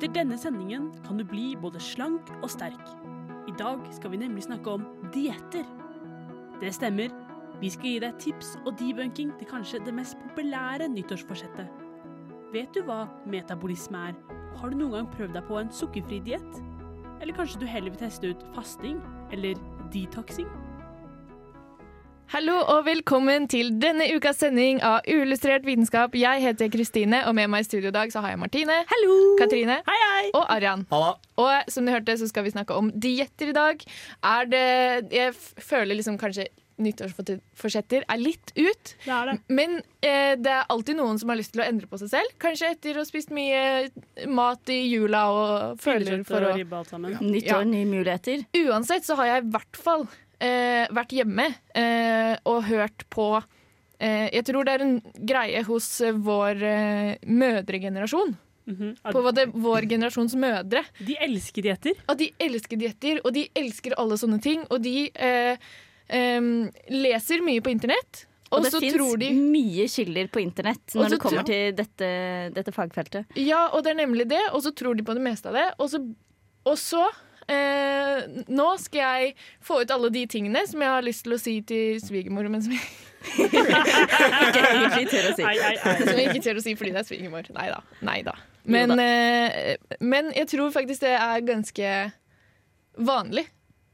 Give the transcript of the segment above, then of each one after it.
Etter denne sendingen kan du bli både slank og sterk. I dag skal vi nemlig snakke om dietter. Det stemmer. Vi skal gi deg tips og debunking til kanskje det mest populære nyttårsforsettet. Vet du hva metabolisme er? Har du noen gang prøvd deg på en sukkerfri diett? Eller kanskje du heller vil teste ut fasting eller detoxing? Hallo og velkommen til denne ukas sending av Uillustrert vitenskap. Jeg heter Kristine, og med meg i studio i dag så har jeg Martine, Katrine Hei, hei! og Arian. Halla! Og som du hørte, så skal vi snakke om dietter i dag. Er det Jeg føler liksom kanskje nyttårsforsetter er litt ut. Det er det. Men eh, det er alltid noen som har lyst til å endre på seg selv. Kanskje etter å ha spist mye mat i jula og føler for å og ribbe alt sammen. Nytt Ja. år, nye muligheter. Uansett så har jeg i hvert fall vært hjemme eh, og hørt på eh, Jeg tror det er en greie hos eh, vår eh, mødregenerasjon. -hmm. På hva det, vår generasjons mødre. De elsker dietter. At de elsker dietter, og de elsker alle sånne ting. Og de eh, eh, leser mye på internett. Og, Og det så fins de mye kilder på internett når det kommer til dette, dette fagfeltet. Ja, og det er nemlig det. Og så tror de på det meste av det. Og så, og så eh, Nå skal jeg få ut alle de tingene som jeg har lyst til å si til svigermor, men som jeg, Ikke egentlig tør å si. Ei, ei, ei. som jeg ikke tør å si fordi det er svigermor. Nei da. Nei da. Men, eh, men jeg tror faktisk det er ganske vanlig.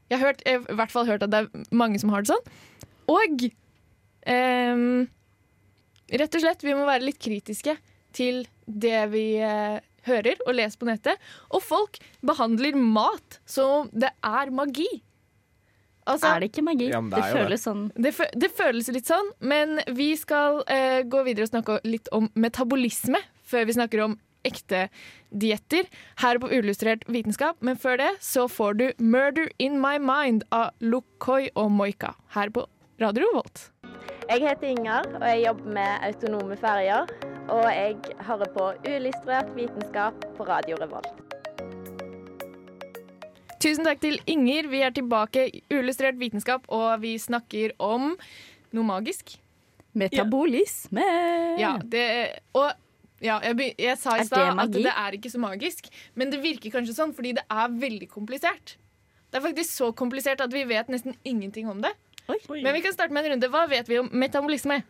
Jeg har, hørt, jeg har i hvert fall hørt at det er mange som har det sånn. Og eh, rett og slett, vi må være litt kritiske til det vi eh, hører og leser på nettet. Og folk behandler mat som det er magi. Altså, Er det ikke magi? Ja, det det, føles det. sånn. det, fø- det føles litt sånn, men vi skal eh, gå videre og snakke litt om metabolisme før vi snakker om ekte dietter her på Uillustrert vitenskap. Men før det så får du 'Murder In My Mind' av Lukoi og Moika her på Radio Volt. Jeg heter Inger, og jeg jobber med autonome ferger. Og jeg hører på uillustrert vitenskap på Radio Revolt. Tusen takk til Inger. Vi er tilbake i Uillustrert vitenskap, og vi snakker om noe magisk. Metabolisme! Ja, det, og ja, jeg, jeg sa i det stad at det er ikke så magisk, men det virker kanskje sånn fordi det er veldig komplisert. Det er faktisk så komplisert at vi vet nesten ingenting om det. Oi. Men vi kan starte med en runde. Hva vet vi om metabolisme?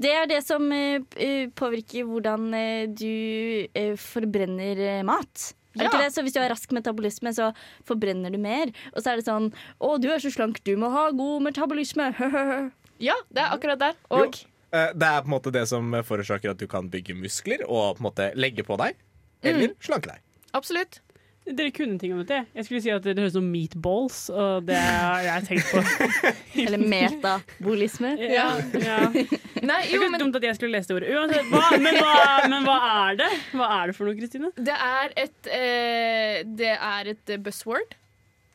Det er det som eh, eh, påvirker hvordan eh, du forbrenner mat. Er det Ja. ikke det? Så Hvis du har rask metabolisme, så forbrenner du mer. Og så er det sånn Å, du er så slank, du må ha god metabolisme. Ja, det er akkurat der. Og jo. Det er på en måte det som forårsaker at du kan bygge muskler og på en måte legge på deg. Eller slanke deg. absolutt. Dere kunne ting om dette. Jeg skulle si at det høres ut som meatballs, og det har jeg tenkt på. Eller metabolisme. Ja, ja. Det Nei, er jo, ikke men dumt at jeg skulle lese det ordet. Uansett, hva, men, hva, men hva er det? Hva er det for noe, Kristine? det er et eh, Det er et eh, buzzword.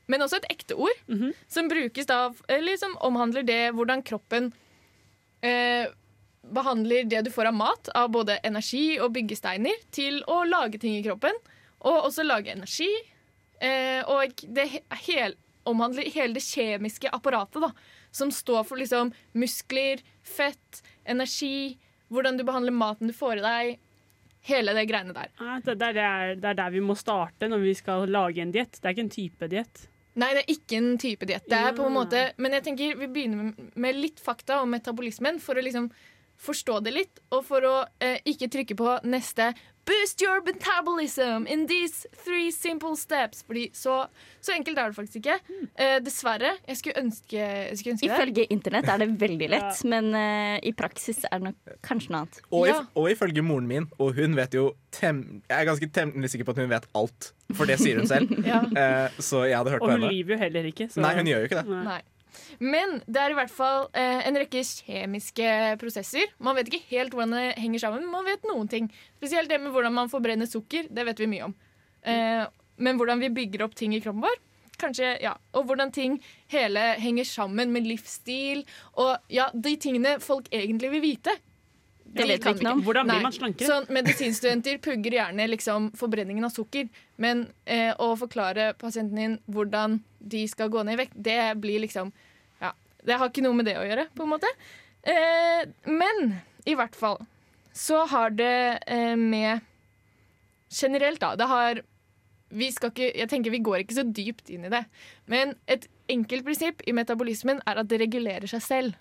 Men også et ekte ord. Mhm. Som brukes da Eller som omhandler det hvordan kroppen eh, behandler det du får av mat, av både energi og byggesteiner, til å lage ting i kroppen. Og også lage energi. Eh, og det hel, omhandler hele det kjemiske apparatet, da. Som står for liksom muskler, fett, energi, hvordan du behandler maten du får i deg. Hele det greiene der. Det, det, er, det, er, det er der vi må starte når vi skal lage en diett. Det er ikke en type diett. Nei, det er ikke en type diett. Det er på en måte Men jeg tenker vi begynner med- med litt fakta om metabolismen for å liksom forstå det litt, og for å eh, ikke trykke på neste Boost your metabolism in these three simple steps. Fordi så, så enkelt er det faktisk ikke. Eh, dessverre. Jeg skulle ønske, jeg skulle ønske det. Ifølge internett er det veldig lett, men eh, i praksis er det nok kanskje noe annet. Og, Ja. if, og ifølge moren min, og hun vet jo tem, Jeg er ganske temmelig sikker på at hun vet alt, for det sier hun selv. Ja. Eh, så jeg hadde hørt Og på hun henne. lyver jo heller ikke. så- Nei, hun gjør jo ikke det. Nei. Men det er i hvert fall eh, en rekke kjemiske prosesser. Man vet ikke helt hvordan det henger sammen, men man vet noen ting. Spesielt det med hvordan man forbrenner sukker. Det vet vi mye om. Eh, men hvordan vi bygger opp ting i kroppen vår, kanskje, ja. Og hvordan ting hele henger sammen med livsstil. Og ja, de tingene folk egentlig vil vite. Det vet vi ikke om. Hvordan blir man slankere? Sånn, medisinstudenter pugger gjerne liksom forbrenningen av sukker, men eh, å forklare pasienten din hvordan de skal gå ned i vekt, det blir liksom det har ikke noe med det å gjøre, på en måte. Eh, men i hvert fall så har det eh, med Generelt, da. Det har vi skal ikke, jeg tenker Vi går ikke så dypt inn i det. Men et enkelt prinsipp i metabolismen er at det regulerer seg selv.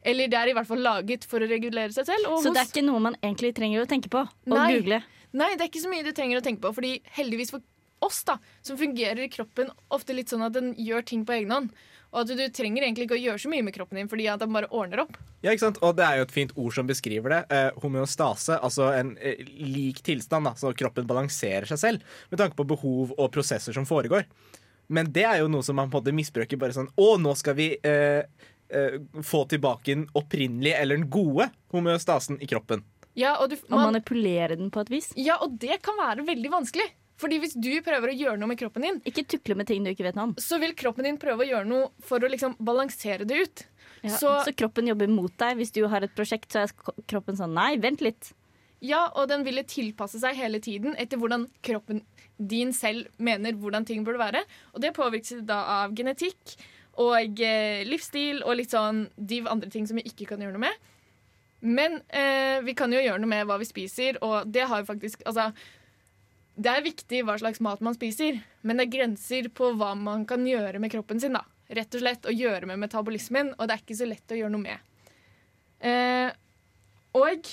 Eller det er i hvert fall laget for å regulere seg selv. Og Så det er ikke noe man egentlig trenger å tenke på og Nei. google. Nei, det er ikke så mye du trenger å tenke på. Fordi heldigvis for oss, da, som fungerer i kroppen ofte litt sånn at den gjør ting på egen hånd. Og at du trenger egentlig ikke å gjøre så mye med kroppen din, fordi at den bare ordner opp. Ja, ikke sant? Og det er jo et fint ord som beskriver det. Eh, homeostase, altså en eh, lik tilstand, da, så kroppen balanserer seg selv med tanke på behov og prosesser som foregår. Men det er jo noe som man på en måte misbruker bare sånn Å, nå skal vi eh, eh, få tilbake den opprinnelige eller den gode homeostasen i kroppen. Ja, og, du, Og manipulere den på et vis. ja, og det kan være veldig vanskelig. Fordi hvis du prøver å gjøre noe med kroppen din, Ikke tukle med ting du ikke vet noe om. så vil kroppen din prøve å gjøre noe for å liksom balansere det ut. Ja. Så- Så, kroppen jobber mot deg. Hvis du har et prosjekt, så er k- kroppen sånn Nei, vent litt. Ja, og den ville tilpasse seg hele tiden etter hvordan kroppen din selv mener hvordan ting burde være. Og det påvirkes da av genetikk og eh, livsstil og litt sånn de andre ting som vi ikke kan gjøre noe med. Men eh, vi kan jo gjøre noe med hva vi spiser, og det har jo faktisk Altså, det er viktig hva slags mat man spiser, men det er grenser på hva man kan gjøre med kroppen sin. da. Rett og slett å gjøre med metabolismen, og det er ikke så lett å gjøre noe med. Eh, og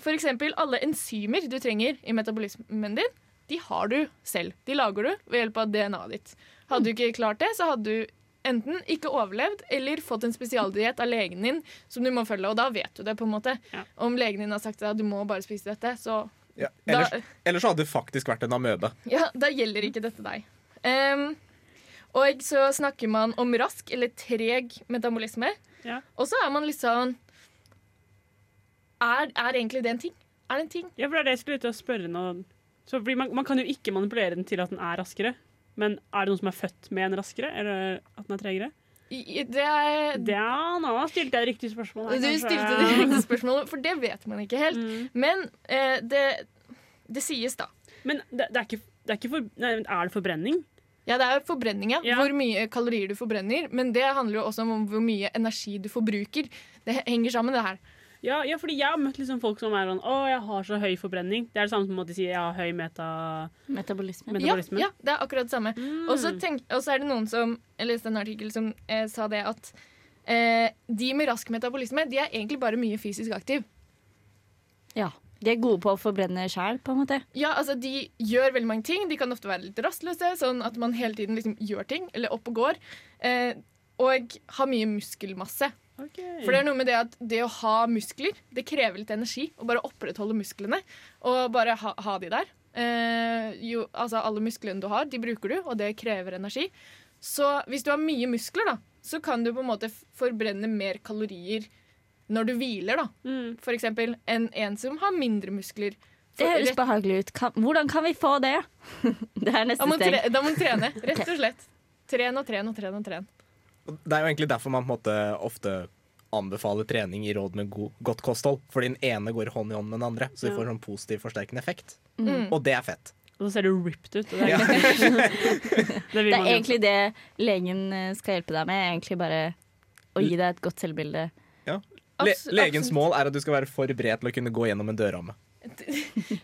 for eksempel alle enzymer du trenger i metabolismen din, de har du selv. De lager du ved hjelp av DNA-et ditt. Hadde du ikke klart det, så hadde du enten ikke overlevd eller fått en spesialdiett av legen din som du må følge, og da vet du det. på en måte. Ja. Om legen din har sagt at du må bare spise dette, så Ja. da, Ellers, ellers hadde det faktisk vært en amøbe. ja, da gjelder ikke dette deg. Um, og så snakker man om rask eller treg metabolisme. Ja. Og så er man litt sånn er, er egentlig det en ting? Er det en ting? Ja, for det er det jeg skulle ut og spørre nå. Man, man kan jo ikke manipulere den til at den er raskere. Men er det noen som er født med en raskere, eller at den er tregere? Det er er, nå stilte jeg riktig spørsmål. her, Du kanskje. stilte det riktige spørsmålet, for det vet man ikke helt. Mm. Men eh, det, det sies, da. Men det, det er ikke, det er ikke for, nei, Er det forbrenning? Ja, det er forbrenning, ja. Ja. Hvor mye kalorier du forbrenner. Men det handler jo også om hvor mye energi du forbruker. Det henger sammen, det her. Ja, ja, fordi jeg har møtt liksom folk som er sånn Å, jeg har så høy forbrenning. Det er det samme som at de sier jeg har høy meta... Metabolisme. metabolisme. Ja, ja, det er akkurat det samme. Og så og så er det noen som Jeg leste en artikkel som eh, sa det at eh, de med rask metabolisme De er egentlig bare mye fysisk aktiv. Ja. De er gode på å forbrenne sjæl, på en måte. Ja, altså De gjør veldig mange ting. De kan ofte være litt rastløse, sånn at man hele tiden liksom gjør ting, eller opp og går. Eh, og har mye muskelmasse. For det er noe med det at det å ha muskler, det krever litt energi. Å bare opprettholde musklene og bare ha, ha de der. Eh, jo, altså Alle musklene du har, de bruker du, og det krever energi. Så hvis du har mye muskler, da, så kan du på en måte forbrenne mer kalorier når du hviler, da. Mm. For eksempel enn en som har mindre muskler. Det høres behagelig ut. Kan, hvordan kan vi få det? det er neste må, steg. da må du trene, rett og slett. Tren og tren og tren og tren. Det er jo egentlig derfor man på en måte ofte anbefaler trening i råd med god, godt kosthold. For den ene går hånd i hånd med den andre, så du Ja. får sånn positiv forsterkende effekt. Mm. Og det er fett. Og så ser du ripped ut. Det er, Ja. det Det er egentlig det legen eh, skal hjelpe deg med. Egentlig bare å gi deg et godt selvbilde. Le legens absolutt. mål er at du skal være for bred til å kunne gå gjennom en dørramme.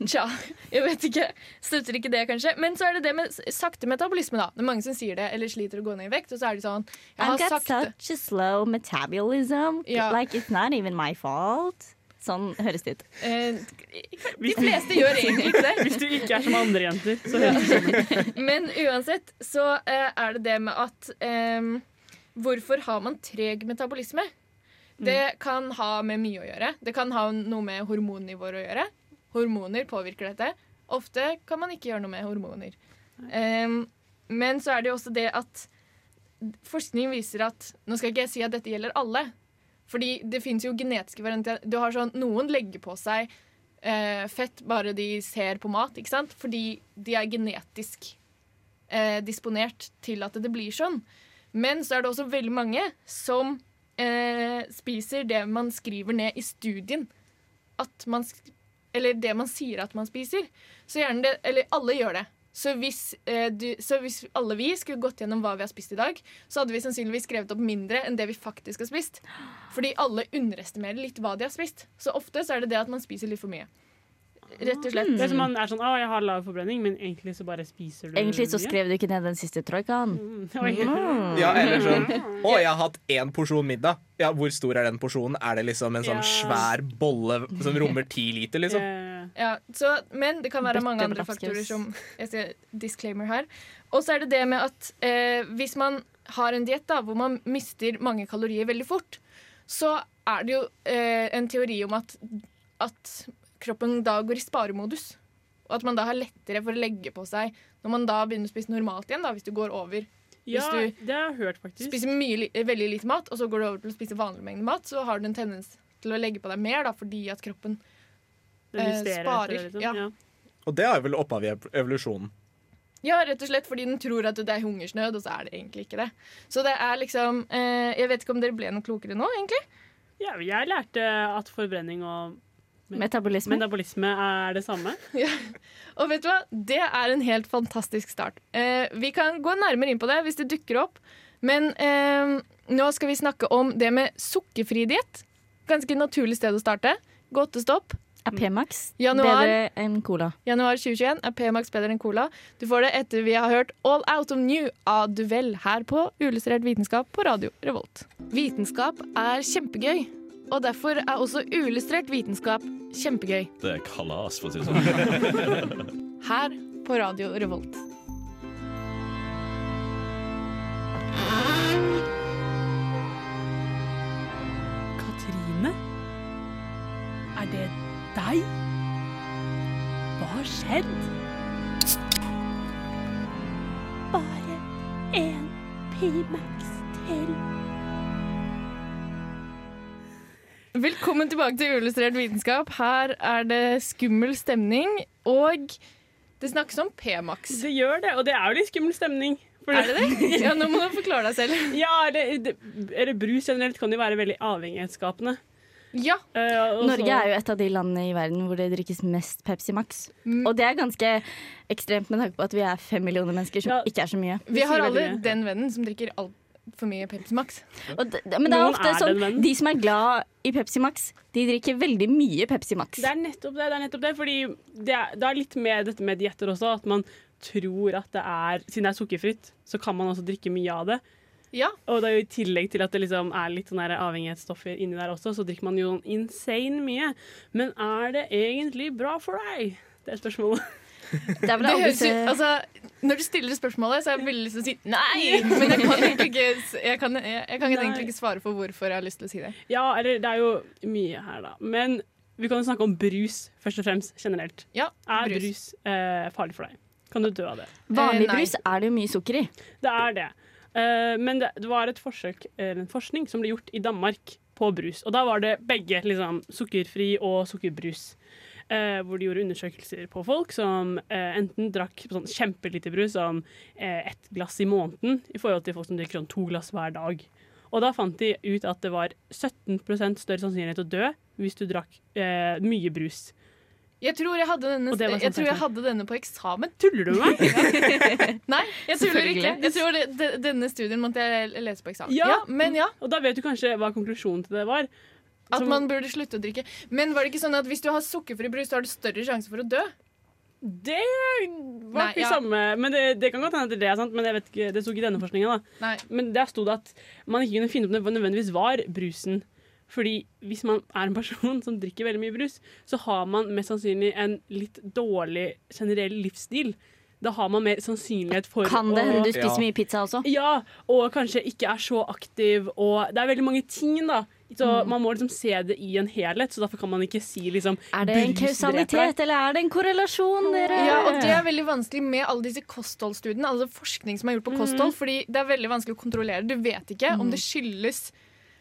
Tja, jeg vet ikke. Støtter ikke det, kanskje. Men så er det det med sakte metabolisme, da. Det er mange som sier det, eller sliter å gå ned i vekt. Og så er de sånn Jeg I've har got sakte such a slow metabolism. Ja. Like it's not even my fault. Sånn høres det ut. eh, De fleste gjør egentlig ikke det. Hvis du ikke er som andre jenter, så høres det sånn ut. Men uansett så eh, er det det med at eh, Hvorfor har man treg metabolisme? Det kan ha med mye å gjøre. Det kan ha noe med hormonnivåer å gjøre. Hormoner påvirker dette. Ofte kan man ikke gjøre noe med hormoner. Um, men så er det jo også det at forskning viser at Nå skal ikke jeg si at dette gjelder alle. Fordi det fins jo genetiske varianter. Du har sånn, Noen legger på seg eh, fett bare de ser på mat, ikke sant? fordi de er genetisk eh, disponert til at det blir sånn. Men så er det også veldig mange som eh, spiser det man skriver ned i studien. At man, eller det man sier at man spiser. Så gjerne det, eller alle gjør det. Så hvis, eh, du, så hvis alle vi skulle gått gjennom hva vi har spist i dag, så hadde vi sannsynligvis skrevet opp mindre enn det vi faktisk har spist. Fordi alle underestimerer litt hva de har spist. Så ofte så er det det at man spiser litt for mye. Rett og slett. Det er som man er sånn 'Å, jeg har lav forbrenning', men egentlig så bare spiser du Egentlig så mye. skrev du ikke ned den siste troikaen. Mm, oi. Ja, eller sånn Å, jeg har hatt én porsjon middag. Ja, Hvor stor er den porsjonen? Er det liksom en sånn Ja. svær bolle som rommer ti liter, liksom? Ja, så, men det kan være mange andre faktorer som jeg ser Disclaimer her. Og så er det det med at eh, hvis man har en diett hvor man mister mange kalorier veldig fort, så er det jo eh, en teori om at, at kroppen da går i sparemodus. Og at man da har lettere for å legge på seg når man da begynner å spise normalt igjen. da, Hvis du går over ja, du det har jeg hørt, faktisk. spiser mye, veldig lite mat, og så går du over til å spise vanlig mengde mat, så har du en tendens til å legge på deg mer da, fordi at kroppen eh, sparer, ja. liksom. Ja. Og det er vel opphavet i evolusjonen. Ja, rett og slett fordi den tror at det er hungersnød, og så er det egentlig ikke det. Så det er liksom eh, Jeg vet ikke om dere ble noe klokere nå, egentlig. Ja, jeg lærte at forbrenning og Metabolisme. metabolisme er det samme. Og vet du hva? Det er en helt fantastisk start. Eh, vi kan gå nærmere inn på det hvis det dukker opp. Men eh, nå skal vi snakke om det med sukkerfri diett. Ganske naturlig sted å starte. Godtestopp. Er P-Max bedre enn cola? Januar 2021 er P-Max bedre enn Cola. Du får det etter vi har hørt All Out of New av Duvel her på Uillustrert vitenskap på Radio Revolt. Vitenskap er kjempegøy, og derfor er også uillustrert vitenskap kjempegøy. Det er kalas, for å si det sånn. Her på Radio Revolt. Katrine? Er det deg? Hva har skjedd? Bare én Pimax til. Velkommen tilbake til Uillustrert vitenskap. Her er det skummel stemning, og det snakkes om P-Max. Det gjør det, og det er jo litt skummel stemning. For Er det det? Ja, nå må du forklare deg selv. Ja, det, det, eller brus generelt kan jo være veldig avhengighetsskapende. Ja, Uh, Norge er jo et av de landene i verden hvor det drikkes mest Pepsi Max. Mm. Og det er ganske ekstremt med tanke på at vi er fem millioner mennesker, som Ja. ikke er så mye. vi har alle den vennen som drikker altfor mye Pepsi Max. Og det, men det er ofte er sånn den. De som er glad i Pepsi Max, de drikker veldig mye Pepsi Max. Det er nettopp det. det er nettopp det Fordi det er, det er litt med dette med dietter også, at man tror at det er Siden det er sukkerfritt, så kan man også drikke mye av det. Ja, Og det er jo i tillegg til at det liksom er litt sånn avhengighetsstoffer inni der også, så drikker man jo insane mye. Men er det egentlig bra for deg? Det er spørsmålet. Det er vel det alle høres ut, altså, Når du stiller spørsmålet, så har jeg veldig lyst til å si nei. Men jeg kan egentlig ikke, jeg kan, jeg, jeg kan egentlig ikke svare for hvorfor jeg har lyst til å si det. Ja, eller det er jo mye her, da. Men vi kan jo snakke om brus først og fremst generelt. Ja, Er brus. brus, eh, farlig for deg? Kan du dø av det? Vanlig Eh, brus er det jo mye sukker i. Det er det. Eh, men det, det var et forsøk, eller en forskning som ble gjort i Danmark på brus. Og da var det begge, liksom, sukkerfri og sukkerbrus. Eh, hvor de gjorde undersøkelser på folk som eh, enten drakk sånn kjempelite brus, sånn eh, ett glass i måneden, i forhold til folk som drikker sånn to glass hver dag. Og da fant de ut at det var 17 større sannsynlighet til å dø hvis du drakk eh, mye brus. Jeg tror jeg hadde denne, sånn jeg tror jeg hadde denne på eksamen. Tuller du med meg? Nei, jeg tuller ikke. Jeg tror det, denne studien måtte jeg lese på eksamen. Ja. Ja, men ja, Og da vet du kanskje hva konklusjonen til det var. At Som- man burde slutte å drikke. Men var det ikke sånn at hvis du har sukkerfri brus, så har du større sjanse for å dø? Det var Nei, ikke ja. samme Men det, det kan godt hende at det er sant, men jeg vet ikke, det sto ikke i denne forskninga. Men der sto det at man ikke kunne finne opp om det nødvendigvis var brusen. Fordi hvis man er en person som drikker veldig mye brus, så har man mest sannsynlig en litt dårlig generell livsstil. Da har man mer sannsynlighet for Kan det hende du spiser Ja. mye pizza også? ja, og kanskje ikke er så aktiv. Og det er veldig mange ting da Så man må liksom se det i en helhet, så derfor kan man ikke si liksom Er det en kausalitet, eller er det en korrelasjon, dere? Ja, og det er veldig vanskelig med alle disse kostholdsstudiene, altså forskning som er gjort på kosthold, fordi det er veldig vanskelig å kontrollere. Du vet ikke om det skyldes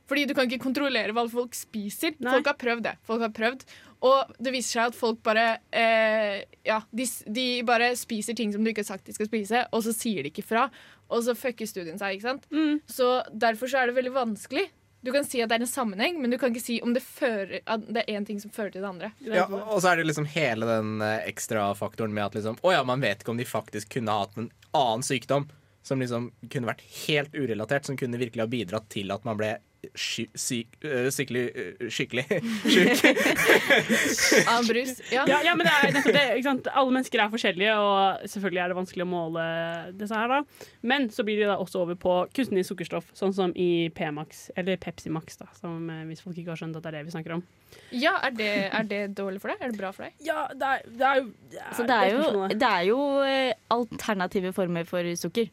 fordi du kan ikke kontrollere hva folk spiser. Nei. Folk har prøvd det. Folk har prøvd. Og det viser seg at folk bare eh, Ja, de, de bare spiser ting som du ikke har sagt de skal spise, og så sier de ikke fra. Og så fucker studien seg, ikke sant. Mm. Så derfor så er det veldig vanskelig. Du kan si at det er en sammenheng, men du kan ikke si om det, fører, det er én ting som fører til det andre. Ja, og så er det liksom hele den ekstrafaktoren ekstra faktoren med at liksom, å ja, man vet ikke om de faktisk kunne hatt en annen sykdom som liksom kunne vært helt urelatert, som kunne virkelig ha bidratt til at man ble syk, syk, sykelig, øh, skikkelig sjuk. Av brus. Ja. Ja, ja, men det er nettopp det. Ikke sant? Alle mennesker er forskjellige, og selvfølgelig er det vanskelig å måle disse her. da. Men så blir de da også over på kunstig sukkerstoff, sånn som i P-Max, eller Pepsi Max, da, som, eh, hvis folk ikke har skjønt at det er det vi snakker om. Ja, er det, er det dårlig for deg? Er det bra for deg? Ja, det er, det er det er, Så det er jo, er jo eh, alternative former for sukker.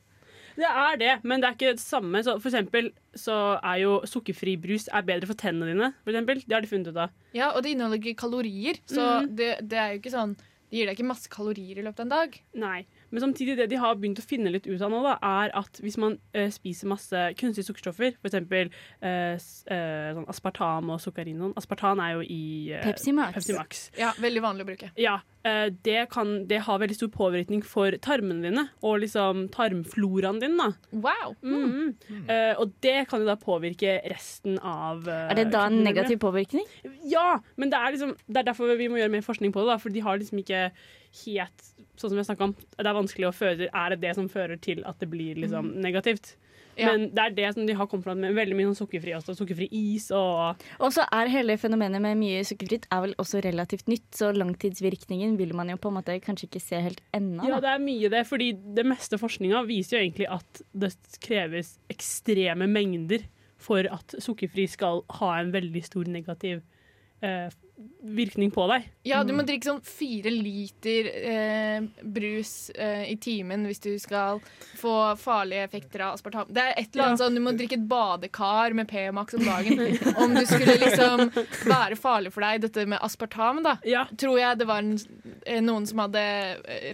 Det er det, men det er ikke det samme. Så for eksempel så er jo sukkerfri brus er bedre for tennene dine. For eksempel. Det har de funnet ut av. Ja, og det inneholder ikke kalorier, så det, det er jo ikke sånn Det gir deg ikke masse kalorier i løpet av en dag. Nei. Men samtidig, det de har begynt å finne litt ut av nå, da, er at hvis man eh, spiser masse kunstige sukkerstoffer, f.eks. Uh, sånn aspartam og sukkarin og sånn. Aspartam er jo i eh, Pepsi Max. Pepsi Max. Ja, Veldig vanlig å bruke. Ja, eh, det, kan, det har veldig stor påvirkning for tarmene dine og liksom tarmfloraen din. da. Wow! Mm. Eh, og det kan jo da påvirke resten av uh, Er det da en negativ påvirkning? Ja, men det er, liksom, det er derfor vi må gjøre mer forskning på det. Da, for de har liksom ikke helt Sånn som jeg har snakket om, det er vanskelig å føre Er det det som fører til at det blir liksom negativt? Ja. Men det er det som de har kommet fram med veldig mye sånn sukkerfri også, sukkerfri is og Og så er hele fenomenet med mye sukkerfritt er vel også relativt nytt, så langtidsvirkningen vil man jo på en måte kanskje ikke se helt ennå. Ja, det er mye det, fordi det meste forskninga viser jo egentlig at det kreves ekstreme mengder for at sukkerfri skal ha en veldig stor negativ eh, virkning på deg. Ja, du må drikke sånn fire liter eh, brus eh, i timen hvis du skal få farlige effekter av aspartam. Det er et eller annet sånn, Du må drikke et badekar med P-Max om dagen om du skulle liksom være farlig for deg, dette med aspartam. da. Ja, Tror jeg det var en, eh, noen som hadde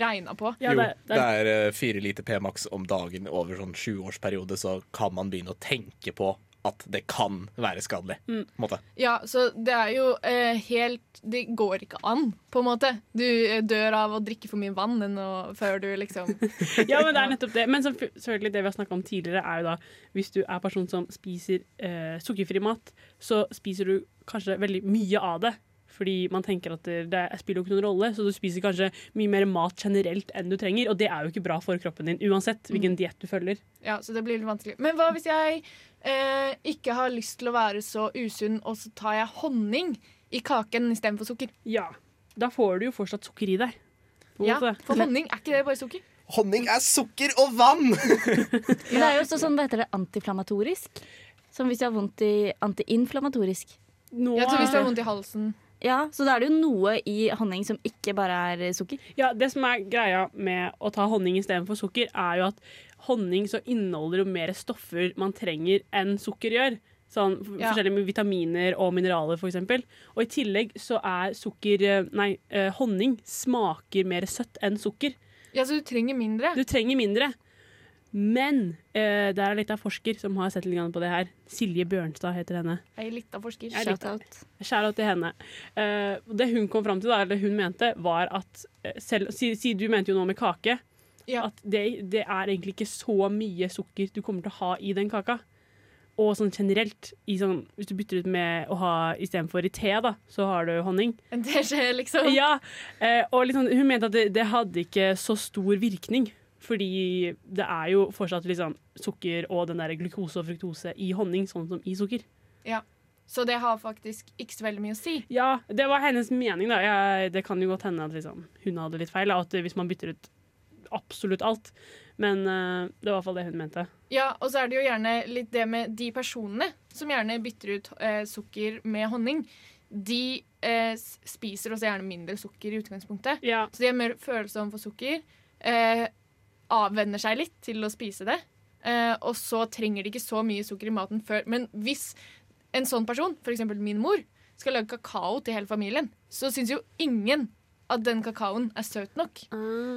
regna på. ja jo, det, det det er, er eh, fire liter P-max om dagen over sånn sjuårsperiode, så kan man begynne å tenke på at det kan være skadelig. Mm. Måte. Ja, så det er jo eh, helt Det går ikke an, på en måte. Du eh, dør av å drikke for mye vann enn å, før du liksom ja, men det er nettopp det. Men selvfølgelig det vi har snakka om tidligere, er jo da hvis du er person som spiser eh, sukkerfri mat, så spiser du kanskje veldig mye av det. Fordi man tenker at det, det spiller jo ikke noen rolle, så du spiser kanskje mye mer mat generelt enn du trenger. Og det er jo ikke bra for kroppen din, uansett hvilken diett du følger. Ja, så det blir litt vanskelig. Men hva hvis jeg eh, ikke har lyst til å være så usunn, og så tar jeg honning i kaken istedenfor sukker? Ja, da får du jo fortsatt sukker i deg. Ja. For honning, er ikke det bare sukker? Honning er sukker og vann! Men det er jo også sånn, hva heter det, antiflammatorisk? Som hvis du har vondt i antiinflammatorisk. Nå, Jeg tror hvis du har vondt i halsen. Ja, så da er det jo noe i honning som ikke bare er sukker. Ja, Det som er greia med å ta honning istedenfor sukker, er jo at honning så inneholder jo mer stoffer man trenger enn sukker gjør. Sånn Ja. Forskjellige vitaminer og mineraler, f.eks. Og i tillegg så er sukker eh, Nei, eh, honning smaker mer søtt enn sukker. Ja, så du trenger mindre. Du trenger mindre. Men eh, det er litt av forsker som har sett litt på det her. Silje Bjørnstad heter henne. Litt av forsker. Er Shout-out. Shout-out til henne. Eh, det hun kom fram til, da, eller hun mente, var at eh, selv si, si, Du mente jo noe med kake. Ja. At det, det er egentlig ikke så mye sukker du kommer til å ha i den kaka. Og sånn generelt, i sånn, hvis du bytter ut med å ha istedenfor i te, da, så har du honning. En teskje, liksom. Ja, eh, og liksom, Hun mente at det, det hadde ikke så stor virkning. Fordi det er jo fortsatt liksom sukker og den der glukose og fruktose i honning, sånn som i sukker. Ja, Så det har faktisk ikke så veldig mye å si. Ja, det var hennes mening. da. Jeg, det kan jo godt hende at liksom, hun hadde litt feil. At hvis man bytter ut absolutt alt. Men uh, det var i hvert fall det hun mente. Ja, Og så er det jo gjerne litt det med de personene som gjerne bytter ut uh, sukker med honning. De uh, spiser også gjerne mindre sukker i utgangspunktet. Ja, Så de er mer følsomme for sukker. Avvenner seg litt til å spise det. Eh, og så trenger de ikke så mye sukker i maten før. Men hvis en sånn person, f.eks. min mor, skal lage kakao til hele familien, så syns jo ingen at den kakaoen er søt nok.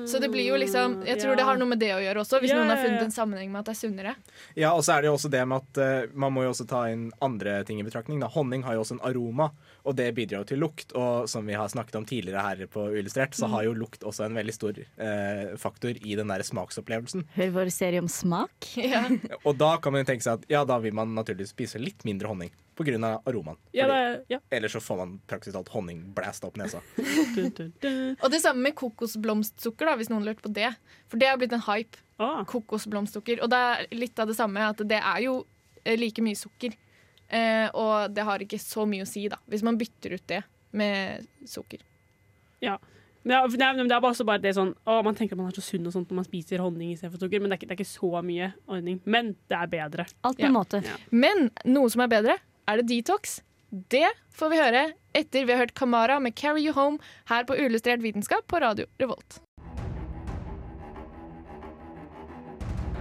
Så det blir jo liksom Jeg tror ja. det har noe med det å gjøre også, hvis yeah. noen har funnet en sammenheng med at det er sunnere. Ja, og så er det jo også det med at uh, man må jo også ta inn andre ting i betraktning. Da. Honning har jo også en aroma, og det bidrar jo til lukt. Og som vi har snakket om tidligere her på Uillustrert, så har jo lukt også en veldig stor uh, faktor i den der smaksopplevelsen. Hør vår serie om smak. Ja. Og da kan man jo tenke seg at ja, da vil man naturligvis spise litt mindre honning pga. aromaen. Ja, det Fordi er, ja. ellers så får man praktisk talt honning blæsta opp nesa. Og det samme med kokosblomstsukker, da, hvis noen lurte på det. For det har blitt en hype. Ah. Kokosblomstsukker. Og det er litt av det samme, at det er jo eh, like mye sukker. Eh, og det har ikke så mye å si, da, hvis man bytter ut det med sukker. Ja. Men det, er, men det er bare også bare det sånn å, Man tenker at man er så sunn og sånt når man spiser honning istedenfor sukker, men det er, ikke, det er ikke så mye honning. Men det er bedre. Alt med Ja. måte. Ja. Men noe som er bedre, er det detox. Det får vi høre etter vi har hørt Kamara med 'Carry You Home' her på Uillustrert vitenskap på Radio Revolt.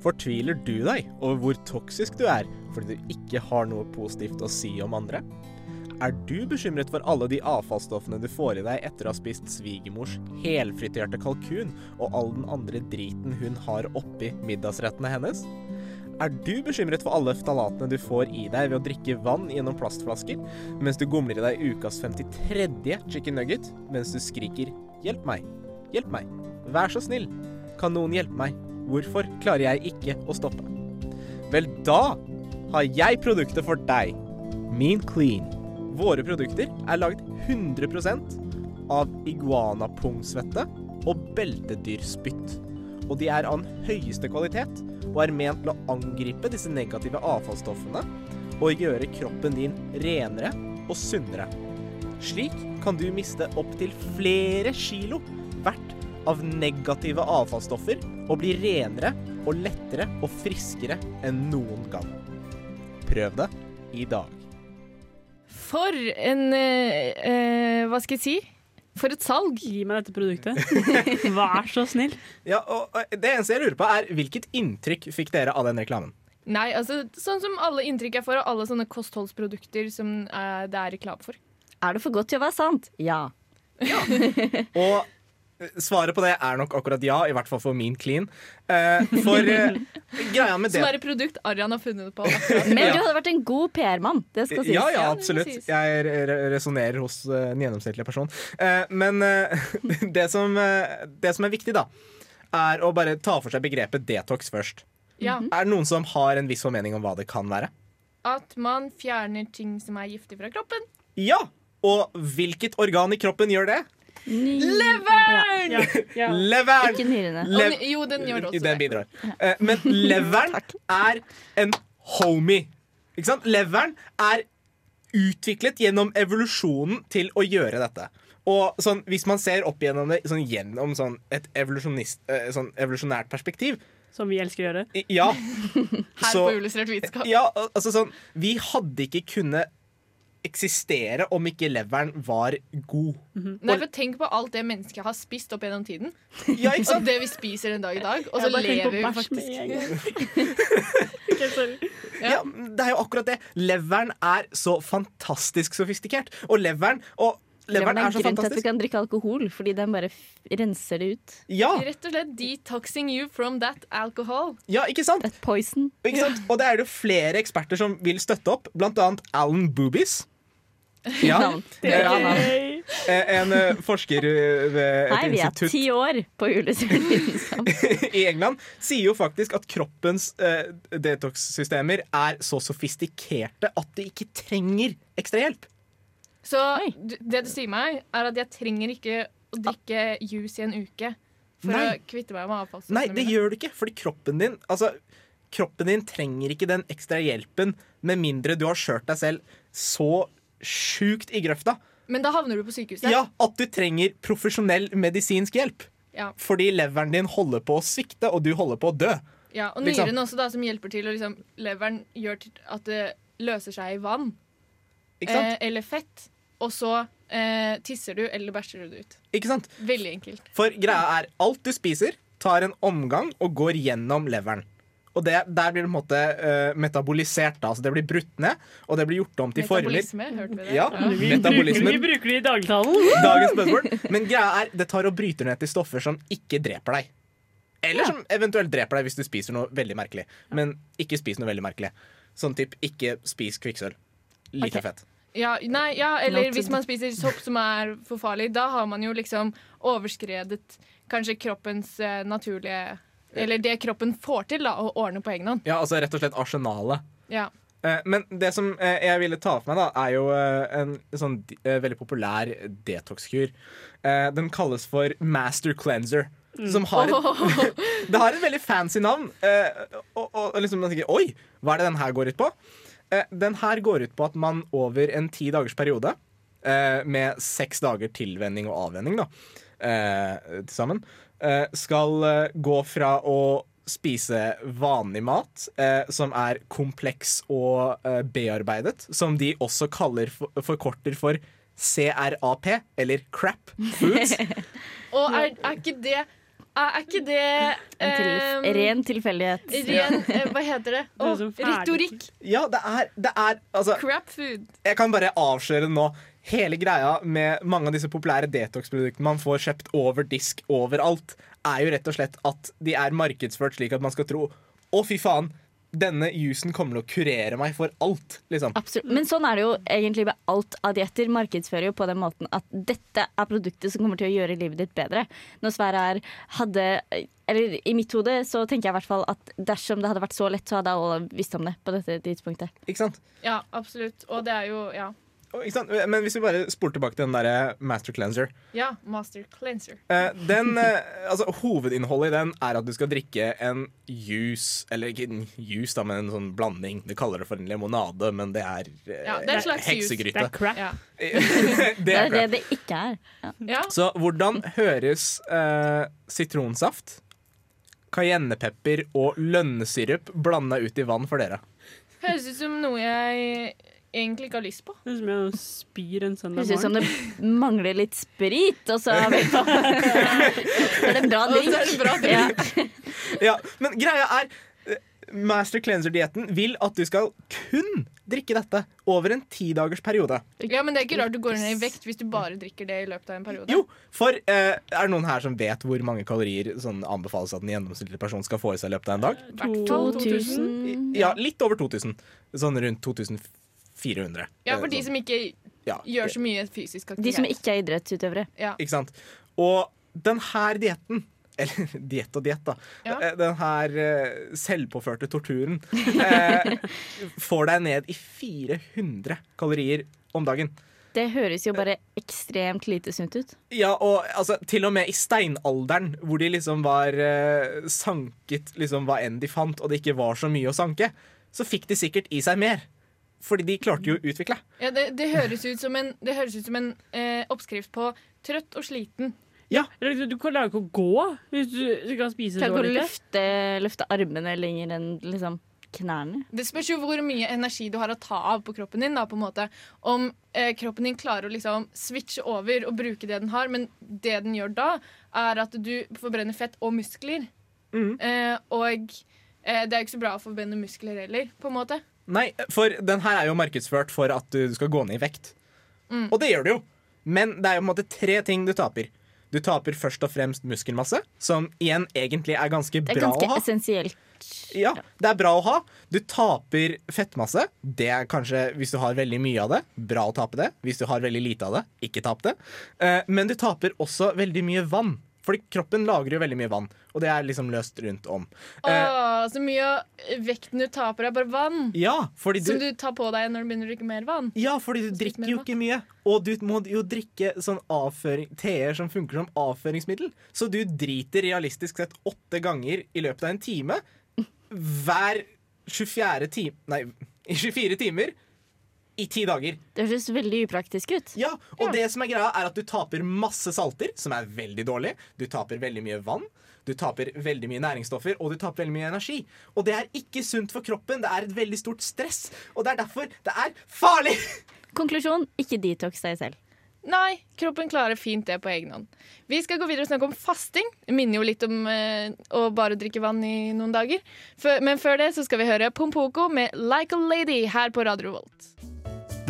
Fortviler du deg over hvor toksisk du er fordi du ikke har noe positivt å si om andre? Er du bekymret for alle de avfallsstoffene du får i deg etter å ha spist svigermors helfriterte kalkun og all den andre driten hun har oppi middagsrettene hennes? Er du bekymret for alle ftalatene du får i deg ved å drikke vann gjennom plastflasker, mens du gomler i deg ukas 53. chicken nugget mens du skriker 'hjelp meg', 'hjelp meg', 'vær så snill', 'kan noen hjelpe meg', 'hvorfor klarer jeg ikke å stoppe'? Vel, da har jeg produktet for deg. Mean Clean. Våre produkter er laget 100% av iguanapungsvette og beltedyrspytt. Og de er av den høyeste kvalitet og er ment til å angripe disse negative avfallsstoffene og gjøre kroppen din renere og sunnere. Slik kan du miste opptil flere kilo hvert av negative avfallsstoffer og bli renere og lettere og friskere enn noen gang. Prøv det i dag. For en eh, eh, Hva skal jeg si? For et salg. Gi meg dette produktet. Vær så snill. Ja, og Det eneste jeg lurer på, er hvilket inntrykk fikk dere av den reklamen? Nei, altså sånn som alle inntrykk jeg får av alle sånne kostholdsprodukter som eh, det er reklame for. Er det for godt til å være sant? Ja. ja. Og svaret på det er nok akkurat ja, i hvert fall for min clean. Uh, for uh, greia med Som er et produkt Arian har funnet på. Men du hadde vært en god PR-mann. Det skal sies. Ja, ja, det absolutt. Jeg re- resonnerer hos uh, en gjennomsnittlig person. Eh, men eh, det, som, eh, det som er viktig, da, er å bare ta for seg begrepet detox først. Ja, Er det noen som har en viss formening om hva det kan være? At man fjerner ting som er giftig fra kroppen. Ja! Og hvilket organ i kroppen gjør det? Leveren! Ja, ja. Leveren! Ikke nyrene. Lev- den- jo, den gjør også Den det. bidrar. Eh, Men leveren er en homie. Ikke sant? Leveren er utviklet gjennom evolusjonen til å gjøre dette. Og sånn, hvis man ser opp gjennom det sånn, gjennom sånn et eh, sånn evolusjonært perspektiv Som vi elsker å gjøre. Ja. Her så- på Illustrert vitenskap. ja, altså sånn Vi hadde ikke kunnet eksistere om ikke leveren var god. Nei, for Tenk på alt det mennesket har spist opp gjennom tiden. Ja, ikke sant? Og det vi spiser en dag i dag. Og så lever vi faktisk. Ok. Ja, det er jo akkurat det. Leveren er så fantastisk sofistikert. Og leveren og Leveren er er så grunnen til at du kan drikke alkohol, fordi den bare renser det ut. Ja, Rett og slett detoxing you from that alcohol. ja, ikke sant? That poison. Ikke sant? Og det er det jo flere eksperter som vil støtte opp, blant annet Alan Boobies. Ja, navn. Hey. eh, en eh, forsker eh, ved Hei, et vi er ti år på Uillustrert i England sier jo faktisk at kroppens detox-systemer er så sofistikerte at de ikke trenger ekstra hjelp. Så Oi. det du sier meg, er at jeg trenger ikke å drikke juice i en uke for Nei. å kvitte meg med Nei, det mine. gjør du ikke, fordi kroppen din Altså, kroppen din trenger ikke den ekstra hjelpen med mindre du har skjørt deg selv så sjukt i grøfta Men da havner du på sykehuset. Ja, at du trenger profesjonell medisinsk hjelp. Ja. Fordi leveren din holder på å svikte, og du holder på å dø. Ja, og Liksom. nyren også, da, som hjelper til. Og liksom, leveren gjør at det løser seg i vann? Eh, eller fett. Og så eh, tisser du eller bæsjer du det ut. Ikke sant? Veldig enkelt. For greia er alt du spiser, tar en omgang og går gjennom leveren. Og det, der blir det på en måte uh, metabolisert. da, altså Det blir brutt ned, og det blir gjort om til former. Metabolisme, hørte vi det? Ja, Vi metabolismen. bruker, vi bruker det i dagligtalen. Dagens spørsmål. Men greia er, det tar og bryter ned til stoffer som ikke dreper deg. Eller som eventuelt dreper deg hvis du spiser noe veldig merkelig. Men ikke spis noe veldig merkelig. Sånn typ, ikke spis kvikksølv. Like okay. fett. Ja, nei, ja, eller hvis man spiser sopp som er for farlig, da har man jo liksom overskredet kanskje kroppens eh, naturlige Eller det kroppen får til, da, å ordne på egen hånd. Ja, altså rett og slett arsenalet. Ja. Eh, Men det som eh, jeg ville ta for meg, da, er jo eh, en sånn eh, veldig populær detox-kur. Eh, Den kalles for Master Cleanser. Som har et, det har et veldig fancy navn. eh, Og, og, og liksom man tenker Oi, hva er det den her går ut på? Eh, Den her går ut på at man over en ti dagers periode, eh, med seks dager tilvenning og avvenning da, eh, til sammen, skal gå fra å spise vanlig mat, eh, som er kompleks og eh, bearbeidet, som de også kaller for, forkorter for CRAP, eller crap foods. Og er, er ikke det Er, ikke det eh, ren tilfeldighet. Ren eh, Hva heter det? Ferdig- retorikk. Ja, det er, det er altså, Crap food. Jeg kan bare avsløre nå. Hele greia med mange av disse populære detox-produktene man får kjøpt over disk overalt, er jo rett og slett at de er markedsført slik at man skal tro Å, fy faen, denne jusen kommer til å kurere meg for alt. Liksom. Absolutt. Men sånn er det jo egentlig med alt av dietter. Markedsfører jo på den måten at dette er produktet som kommer til å gjøre livet ditt bedre. Når svaret er hadde Eller i mitt hode så tenker jeg i hvert fall at dersom det hadde vært så lett, så hadde alle visst om det på dette tidspunktet. Ikke sant? Ja, absolutt. Og det er jo Ja? Men hvis vi bare spoler tilbake til den derre Master Cleanser ja Master Cleanser. Eh, den, eh, altså, Hovedinnholdet i den er at du skal drikke en juice Eller ikke en juice, da, men en sånn blanding. De kaller det for en limonade, men det er, eh, Ja, det er en slags juice. heksegryte. Det er crap. Ja. det Det er det det ikke er. Ja. ja. Så hvordan høres uh, sitronsaft, cayennepepper og lønnesirup blanda ut i vann for dere? Høres ut som noe jeg egentlig ikke har lyst på. Det er som jeg spyr en søndag Høres ut som det mangler litt sprit, og så er på. Det er en bra Og drink. er det bra drink. Ja, men greia er eh, Master Cleanser-dietten vil at du skal kun drikke dette over en ti dagers periode. Ja, men det er ikke rart du går ned i vekt hvis du bare drikker det i løpet av en periode. Jo, for eh, er det noen her som vet hvor mange kalorier sånn anbefales at en gjennomsnittlig person skal få i seg i løpet av en dag? 2000. 2000 Ja, litt over 2000. Sånn rundt 2400. Ja, for de Eh, som ikke ja, gjør så mye fysisk aktivitet. De som ikke er idrettsutøvere. ja. Ikke sant? Og den her dietten eller diett og diett, da. Ja. Eh, Den her eh, selvpåførte torturen eh, får deg ned i 400 kalorier om dagen. Det høres jo bare ekstremt lite sunt ut. Ja, og altså, til og med i steinalderen, hvor de liksom var eh, sanket liksom hva enn de fant, og det ikke var så mye å sanke, så fikk de sikkert i seg mer. Fordi de klarte jo å utvikle. Ja, det, det høres ut som en, det høres ut som en eh, oppskrift på trøtt og sliten. Ja, Eller Du klarer ikke å gå hvis du kan spise Kan Klarer ikke å løfte, løfte armene lenger enn liksom knærne. Det spørs jo hvor mye energi du har å ta av på kroppen din. Da, på en måte. Om eh, kroppen din klarer å liksom switche over og bruke det den har, men det den gjør da, er at du forbrenner fett og muskler. Mm. Eh, og eh, det er jo ikke så bra å forbrenne muskler heller, på en måte. Nei, for den her er jo markedsført for at du skal gå ned i vekt. Mm. Og det gjør du jo. Men det er jo på en måte tre ting du taper. Du taper først og fremst muskelmasse, som igjen egentlig er ganske Det er ganske å ha. essensielt. Ja, det er bra å ha. Du taper fettmasse. Det er kanskje, hvis du har veldig mye av det, bra å tape det. Hvis du har veldig lite av det, ikke tap det. Eh, Men du taper også veldig mye vann. Fordi kroppen lager jo veldig mye vann, og det er liksom løst rundt om. Eh, Åh, så mye av vekten du taper, er bare vann. Ja, fordi Som du, du tar på deg når du begynner å drikke mer vann. ja, fordi du drikker jo ikke mye. Og du må jo drikke sånn avføring, teer som funker som avføringsmiddel. Så du driter realistisk sett åtte ganger i løpet av en time. Hver 24 time Nei, i 24 timer i ti dager. Det høres veldig upraktisk ut. Ja, og det som er greia er at du taper masse salter, som er veldig dårlig. Du taper veldig mye vann. Du taper veldig mye næringsstoffer, og du taper veldig mye energi. Og det er ikke sunt for kroppen. Det er et veldig stort stress. Og det er derfor det er farlig! Konklusjon ikke detox deg selv. Nei, kroppen klarer fint det på egen hånd. Vi skal gå videre og snakke om fasting. Det minner jo litt om eh, å bare drikke vann i noen dager. Før, men før det så skal vi høre Pompoko med 'Like a Lady' her på Radio Revolt.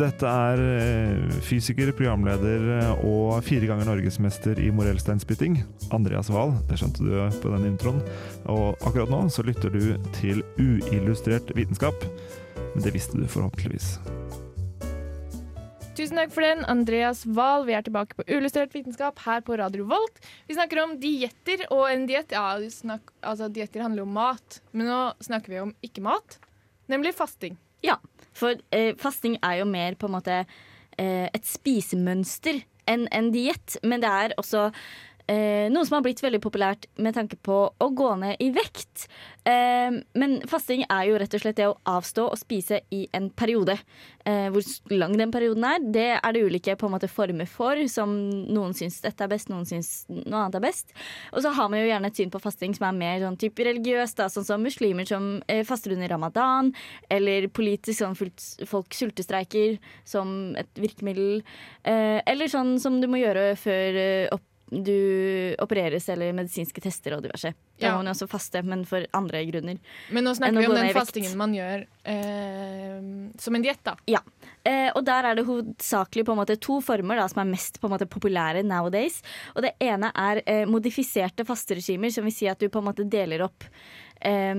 Dette er eh, fysiker, programleder eh, og fire ganger norgesmester i morellsteinspytting, Andreas Wahl. Det skjønte du på den introen. Og akkurat nå så lytter du til uillustrert vitenskap. Men det visste du forhåpentligvis. Tusen takk for den, Andreas Wahl. Vi er tilbake på Uillustrert vitenskap her på Radio Volt. Vi snakker om dietter, og en diett Ja, snakk, altså, dietter handler om mat, men nå snakker vi om ikke-mat, nemlig fasting. Ja, for eh, fasting er jo mer på en måte eh, et spisemønster enn en diett, men det er også eh, noe som har blitt veldig populært med tanke på å gå ned i vekt. Eh, men fasting er jo rett og slett det å avstå å spise i en periode. Eh, hvor lang den perioden er, det er det ulike på en måte former for. Som noen syns dette er best, noen syns noe annet er best. Og så har man jo gjerne et syn på fasting som er mer sånn type religiøst, da, sånn som muslimer som eh, faster under ramadan, eller politisk sånn folk sultestreiker som et virkemiddel. Eh, eller sånn som du må gjøre før eh, opp du opereres eller medisinske tester og diverse. Da Ja. må man jo også faste, men for andre grunner. Men nå snakker vi om den fastingen man gjør eh, som en diett, da. Ja. Eh, og der er det hovedsakelig på en måte to former da, som er mest på en måte populære nowadays. Og det ene er eh, modifiserte fasteregimer, som vil si at du på en måte deler opp eh,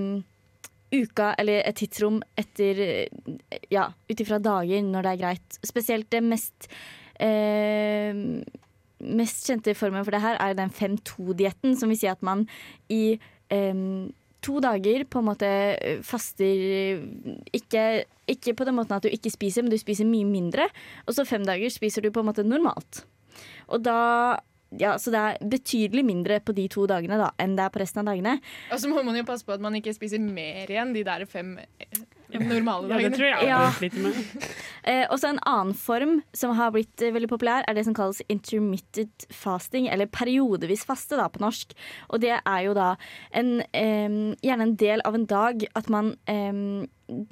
uka eller et tidsrom etter eh, Ja, ut ifra dager når det er greit. Spesielt det mest eh, mest kjente formen for det her er den 5-2-dietten, som vil si at man i um, to dager på en måte eh, faster ikke, ikke på den måten at du ikke spiser, men du spiser mye mindre. Og så fem dager spiser du på en måte normalt. Og da ja, Så det er betydelig mindre på de to dagene da, enn det er på resten av dagene. Og så må man jo passe på at man ikke spiser mer igjen de der fem eh, dagene. Ja, det tror jeg Ja. jeg sliter med. Eh, også en annen form som har blitt eh, veldig populær, er det som kalles intermittent fasting, eller periodevis faste da, på norsk. Og det er jo da en, eh, gjerne en del av en dag at man eh,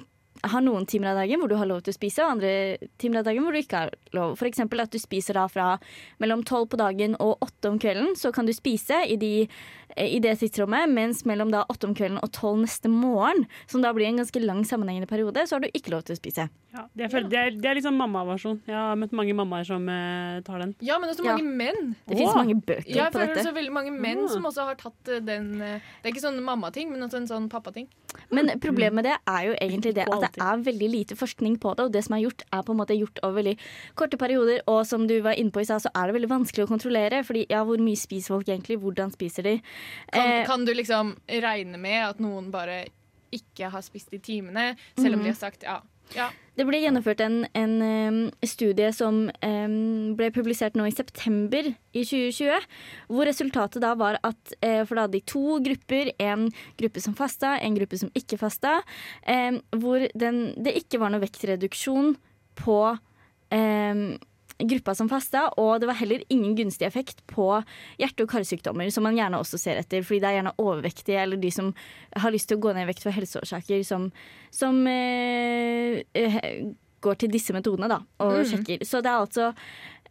har noen timer av dagen hvor du har lov til å spise, og andre timer av dagen hvor du ikke har lov. For eksempel at du spiser da fra mellom tolv på dagen og åtte om kvelden. Så kan du spise i, de, i det tidsrommet, mens mellom da åtte om kvelden og tolv neste morgen, som da blir en ganske lang sammenhengende periode, så har du ikke lov til å spise. Ja, det, er, det, er, det er liksom mammaversjon. Jeg har møtt mange mammaer som eh, tar den. Ja, men også Ja. mange menn. Det finnes mange bøker Ja, jeg på føler dette. også veldig mange menn som også har tatt eh, den eh, Det er ikke sånn mammating, men også en sånn pappating. Men problemet med det er jo egentlig det at det er veldig lite forskning på det. Og det som er gjort, er på en måte gjort over veldig korte perioder. Og som du var inne på i stad, så er det veldig vanskelig å kontrollere. Fordi ja, hvor mye spiser folk egentlig? Hvordan spiser de? Kan, Eh, kan du liksom regne med at noen bare ikke har spist i timene, selv om Mhm. de har sagt ja? Ja. Det ble gjennomført en, en um, studie som um, ble publisert nå i september i 2020. Hvor resultatet da var at uh, For da hadde de to grupper. En gruppe som fasta, en gruppe som ikke fasta. Um, hvor den, det ikke var noe vektreduksjon på gruppa som fasta, og det var heller ingen gunstig effekt på hjerte- og karsykdommer, som man gjerne også ser etter, fordi det er gjerne overvektige eller de som har lyst til å gå ned i vekt for helseårsaker, som, som eh, eh, går til disse metodene da, og Mm. sjekker. Så det er altså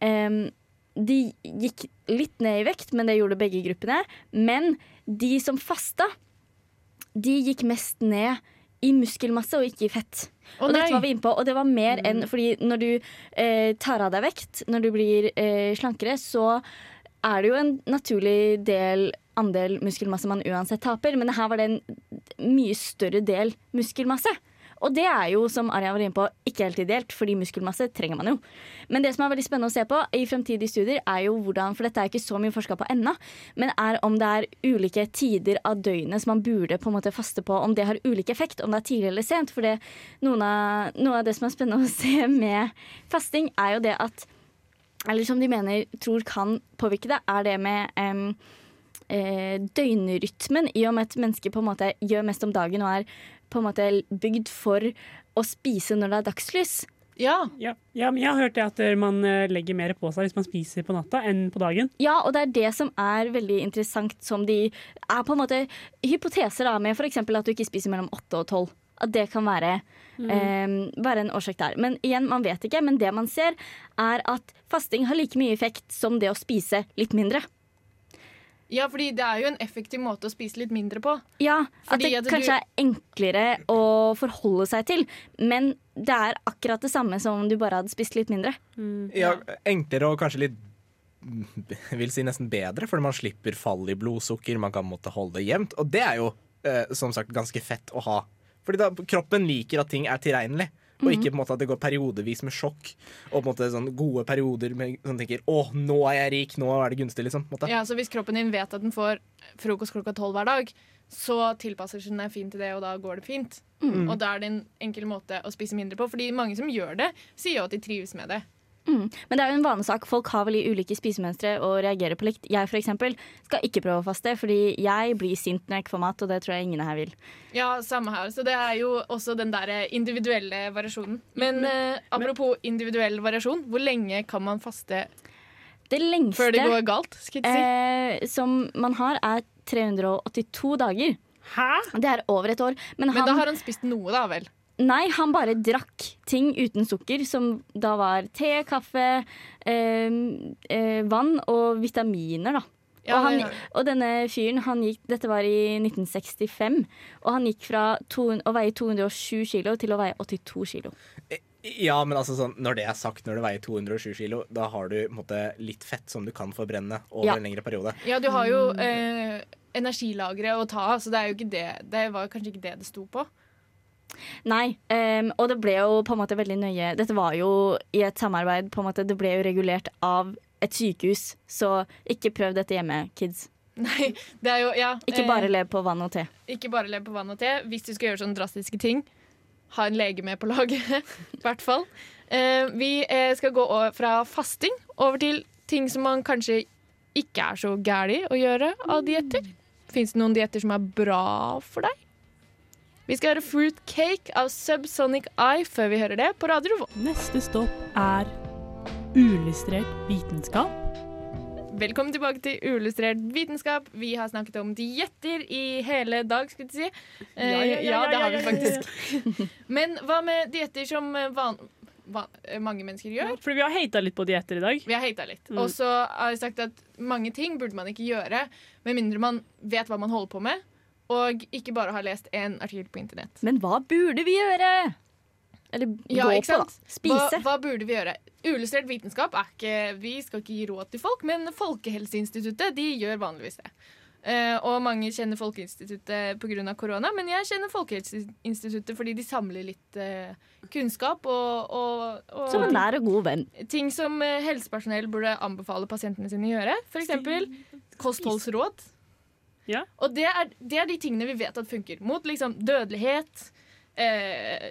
eh, De gikk litt ned i vekt, men det gjorde begge gruppene. Men de som fasta, de gikk mest ned i muskelmasse og ikke i fett. Å, og dette var vi inne på, og det var mer enn fordi når du eh, tar av deg vekt, når du blir eh, slankere, så er det jo en naturlig del andel muskelmasse man uansett taper, men her var det en mye større del muskelmasse. Og det er jo, som Arja var inne på, ikke helt ideelt, fordi muskelmasse trenger man jo. Men det som er veldig spennende å se på i fremtidige studier, er jo hvordan, for dette er ikke så mye forska på ennå, men er om det er ulike tider av døgnet som man burde på en måte faste på, om det har ulik effekt, om det er tidlig eller sent. For noe av det som er spennende å se med fasting, er jo det at Eller som de mener tror kan påvirke det, er det med eh, døgnrytmen, i og med at mennesket på en måte gjør mest om dagen og er på en måte bygd for å spise når det er dagslys. Ja. Ja, ja, men jeg har hørt det at eh, man eh, legger mer på seg hvis man spiser på natta enn på dagen. Ja, og det er det som er veldig interessant, som de er på en måte hypoteser da, med f.eks. at du ikke spiser mellom åtte og tolv. At det kan være, eh, være en årsak der. Men igjen, man vet ikke. Men det man ser, er at fasting har like mye effekt som det å spise litt mindre. Ja, fordi det er jo en effektiv måte å spise litt mindre på. Ja, at det at du- kanskje er enklere å forholde seg til. Men det er akkurat det samme som om du bare hadde spist litt mindre. Ja, enklere og kanskje litt vil si nesten bedre, fordi man slipper fall i blodsukker, man kan måtte holde det jevnt. Og det er jo eh, som sagt ganske fett å ha. Fordi da kroppen liker at ting er tilregnelig. Og Mhm. ikke på en måte at det går periodevis med sjokk. Og på en måte sånn gode perioder med sånn tenker 'Å, nå er jeg rik, nå er det gunstig', liksom. Måte. Ja, så Hvis kroppen din vet at den får frokost klokka tolv hver dag, så tilpasser den seg fint til det, og da går det fint. Mm. Og da er det en enkel måte å spise mindre på. Fordi mange som gjør det, sier jo at de trives med det. Mm. Men det er jo en vanesak. Folk har vel i ulike spisemønstre og reagerer på likt. Jeg eksempel skal ikke prøve å faste, fordi jeg blir sint når jeg ikke får mat, og det tror jeg ingen her vil. Ja, samme her. Så det er jo også den der individuelle variasjonen. Men eh, apropos individuell variasjon, hvor lenge kan man faste Det lengste før det går galt? Si? eh, som man har, er 382 dager. Hæ? Det er over et år. Men, Men da har han spist noe, da vel? Nei, han bare drakk ting uten sukker, som da var te, kaffe, eh, eh, vann og vitaminer, da. Ja, og, han, ja. og denne fyren, han gikk, dette var i 1965, og han gikk fra to, å veie 207 kilo til å veie 82 kilo. Ja, men altså sånn, når det er sagt, når du veier 207 kilo, da har du måte, litt fett som du kan forbrenne over Ja. en lengre periode. Ja, du har jo eh, energilagre å ta av, så det er jo ikke det. Det var kanskje ikke det det sto på. Nei, um, og det ble jo på en måte veldig nøye Dette var jo i et samarbeid, på en måte, det ble jo regulert av et sykehus, så ikke prøv dette hjemme, kids. Nei, det er jo Ja. Ikke eh, bare lev på vann og te. Ikke bare lev på vann og te. Hvis du skal gjøre sånne drastiske ting, ha en lege med på laget. I hvert fall. Eh, vi eh, skal gå fra fasting over til ting som man kanskje ikke er så gæli å gjøre av dietter. Fins det noen dietter som er bra for deg? Vi skal høre Fruit Cake av Subsonic Eye før vi hører det på Radio Revolt. Neste stopp er uillustrert vitenskap. Velkommen tilbake til Uillustrert vitenskap. Vi har snakket om dietter i hele dag, skulle jeg si. Eh, Ja, ja, ja, ja, det har vi faktisk. Men hva med dietter som eh, van, van, eh, mange mennesker gjør? Fordi vi har hata litt på dietter i dag. Vi har hata litt. Mm. Og så har jeg sagt at mange ting burde man ikke gjøre med mindre man vet hva man holder på med, og ikke bare har lest en artikkel på internett. Men hva burde vi gjøre? Eller Ja, gå på, da. Spise. Hva, hva burde vi gjøre? Uillustrert vitenskap er ikke Vi skal ikke gi råd til folk, men Folkehelseinstituttet de gjør vanligvis det. Uh, og mange kjenner Folkeinstituttet pga. korona, men jeg kjenner Folkehelseinstituttet fordi de samler litt uh, kunnskap og, og, og Som en nær og god venn. ting som eh, helsepersonell burde anbefale pasientene sine å gjøre. F.eks. kostholdsråd. Ja. Og det er, det er de tingene vi vet at funker. Mot liksom dødelighet, eh,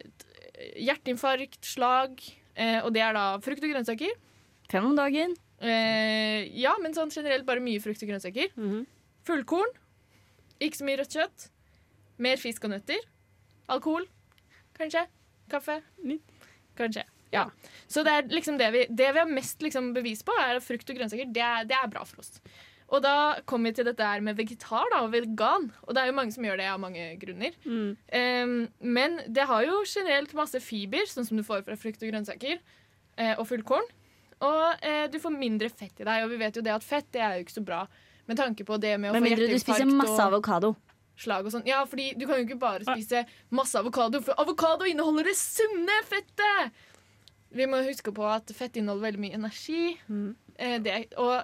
hjerteinfarkt, slag. Eh, og det er da frukt og grønnsaker. Fem om dagen. Eh, ja, men sånn generelt bare mye frukt og grønnsaker. Fullkorn. Ikke så mye rødt kjøtt. Mer fisk og nøtter. Alkohol. Kanskje. Kaffe. Kanskje. Ja. Så det er liksom det vi, det vi har mest liksom bevis på, er at frukt og grønnsaker. Det er, det er bra for oss. Og da kommer vi til dette her med vegetar da, og vegan. Og det er jo mange som gjør det av mange grunner. Um, men det har jo generelt masse fiber, sånn som du får fra frukt og grønnsaker, uh, og fullkorn. Og uh, du får mindre fett i deg, og vi vet jo det at fett det er jo ikke så bra med tanke på det med å men få mindre du spiser masse avokado. slag og sånn. Ja, fordi du kan jo ikke bare spise masse avokado, for avokado inneholder det sunne fettet! Vi må huske på at fett inneholder veldig mye energi. Eh, det, og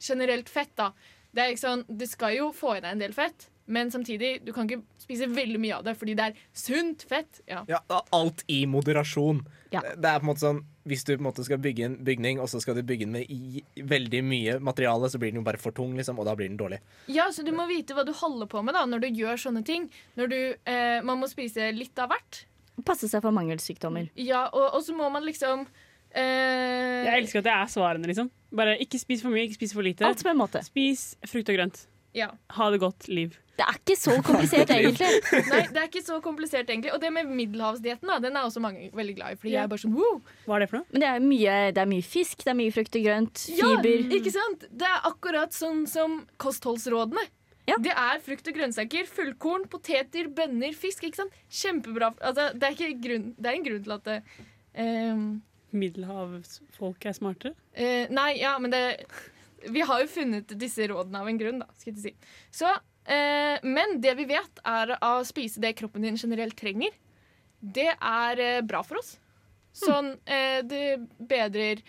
generelt fett, da. Det er ikke sånn, du skal jo få i deg en del fett, men samtidig, du kan ikke spise veldig mye av det fordi det er sunt fett. Ja. Ja, alt i moderasjon. Ja. Det er på en måte sånn Hvis du på en måte skal bygge en bygning, og så skal du bygge den med i veldig mye materiale, så blir den jo bare for tung, liksom, og da blir den dårlig. Ja, så du må vite hva du holder på med da når du gjør sånne ting. Når du, eh, man må spise litt av hvert. Passe seg for mangelsykdommer. Ja, og, og så må man liksom eh, Jeg elsker at det er svarene, liksom. Bare ikke spis for mye, ikke spis for lite. Alt som en måte. Spis frukt og grønt. Ja. Ha det godt, Liv. Det er ikke så komplisert, egentlig. Nei, det er ikke så komplisert, egentlig. Og det med middelhavsdietten den er også mange veldig glad i. Fordi Ja. jeg er bare sånn wow. Hva er det for noe? Men det er mye, det er mye fisk, det er mye frukt og grønt, fiber Ja, ikke sant? Det er akkurat sånn som kostholdsrådene. Det er frukt og grønnsaker, fullkorn, poteter, bønner, fisk. ikke sant? Kjempebra. Altså, det, er ikke grunn, det er en grunn til at det, ehm, Middelhavsfolk er smarte? eh, Nei, ja, men det Vi har jo funnet disse rådene av en grunn, da. skal jeg si. Så, eh, men det vi vet, er å spise det kroppen din generelt trenger. Det er eh, bra for oss. Sånn, eh, det bedrer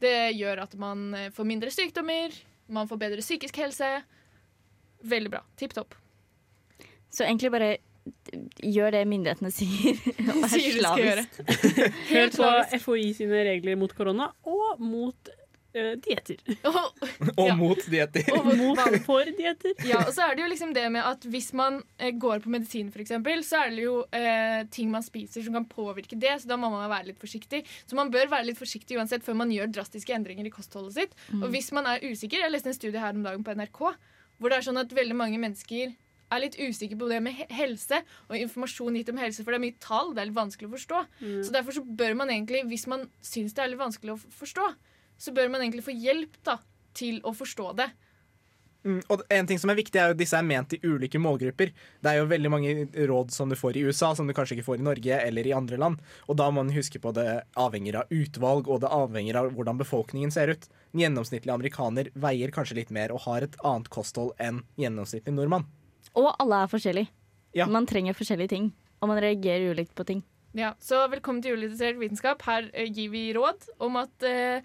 Det gjør at man eh, får mindre sykdommer, man får bedre psykisk helse. Veldig bra. Tipp topp. Så egentlig bare gjør det myndighetene sier. og er slavisk. Hør på FHI sine regler mot korona og mot uh, dietter. Og mot dietter. Og mot For dietter. Ja, og så er det jo liksom det med at hvis man eh, går på medisin, eksempel, så er det jo eh, ting man spiser som kan påvirke det, så da må man være litt forsiktig. Så man bør være litt forsiktig uansett før man gjør drastiske endringer i kostholdet sitt. Mm. Og hvis man er usikker, Jeg leste en studie her om dagen på NRK hvor det er sånn at veldig mange mennesker er litt usikker på det med helse og informasjon gitt om helse, for det er mye tall, det er litt vanskelig å forstå. Mm. Så derfor så bør man egentlig, hvis man syns det er litt vanskelig å forstå, så bør man egentlig få hjelp da, til å forstå det. Mm, og en ting som er viktig er jo Disse er ment til ulike målgrupper. Det er jo veldig mange råd som du får i USA, som du kanskje ikke får i Norge eller i andre land. Og da må man huske på det avhenger av utvalg, og det avhenger av hvordan befolkningen ser ut. En gjennomsnittlig amerikaner veier kanskje litt mer og har et annet kosthold enn gjennomsnittlig nordmann. Og alle er forskjellige. Man trenger forskjellige ting, og man reagerer ulikt på ting. Ja, så velkommen til Julelitterert vitenskap. Her uh, gir vi råd om at uh,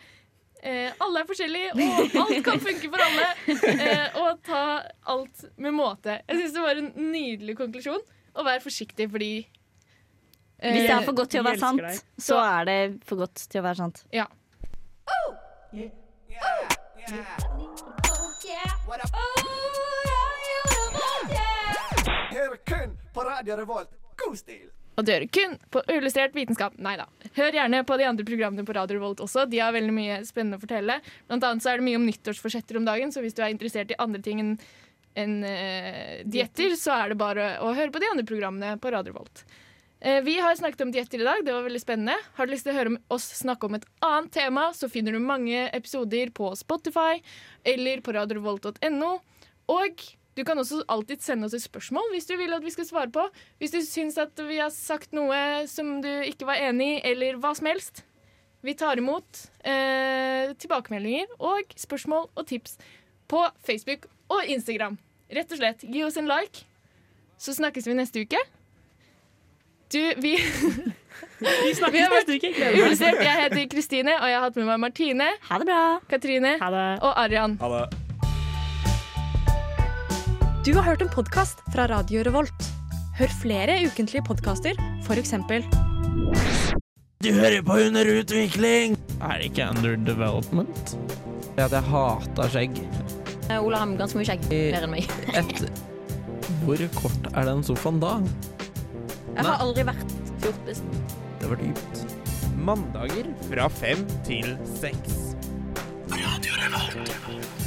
uh, alle er forskjellige, og alt kan funke for alle. Eh, og ta alt med måte. Jeg syns det var en nydelig konklusjon. Og vær forsiktig, fordi Hvis det er for godt til å være sant, deg. så er det for godt til å være sant. Ja. Hør på Radio Revolt. God stil! Og det gjør kun på Uillustrert vitenskap. Nei da. Hør gjerne på de andre programmene på Radio Revolt også. De har veldig mye spennende å fortelle. Blant annet så er det mye om nyttårsforsetter om dagen, så hvis du er interessert i andre ting enn en, uh, dietter, så er det bare å høre på de andre programmene på Radio Revolt. Eh, vi har snakket om dietter i dag, det var veldig spennende. Har du lyst til å høre oss snakke om et annet tema, så finner du mange episoder på Spotify eller på radiorevolt.no. Og du kan også alltid sende oss et spørsmål hvis du vil at vi skal svare på. Hvis du syns at vi har sagt noe som du ikke var enig i, eller hva som helst. Vi tar imot eh, tilbakemeldinger og spørsmål og tips på Facebook og Instagram. Rett og slett, gi oss en like, så snakkes vi neste uke. Du, vi Vi snakkes neste uke. Jeg heter Kristine, og jeg har hatt med meg Martine. Ha det bra. Katrine og Arian. Ha det. Du har hørt en podkast fra Radio Revolt. Hør flere ukentlige podkaster, f.eks. Du hører på Under utvikling! Er det ikke Under Development? At jeg hater skjegg. Ola har ganske mye skjegg. Mer enn meg. Et Hvor kort er den sofaen da? Jeg har aldri vært fjortis. Det var dypt. Mandager fra fem til seks. Radio Revolt.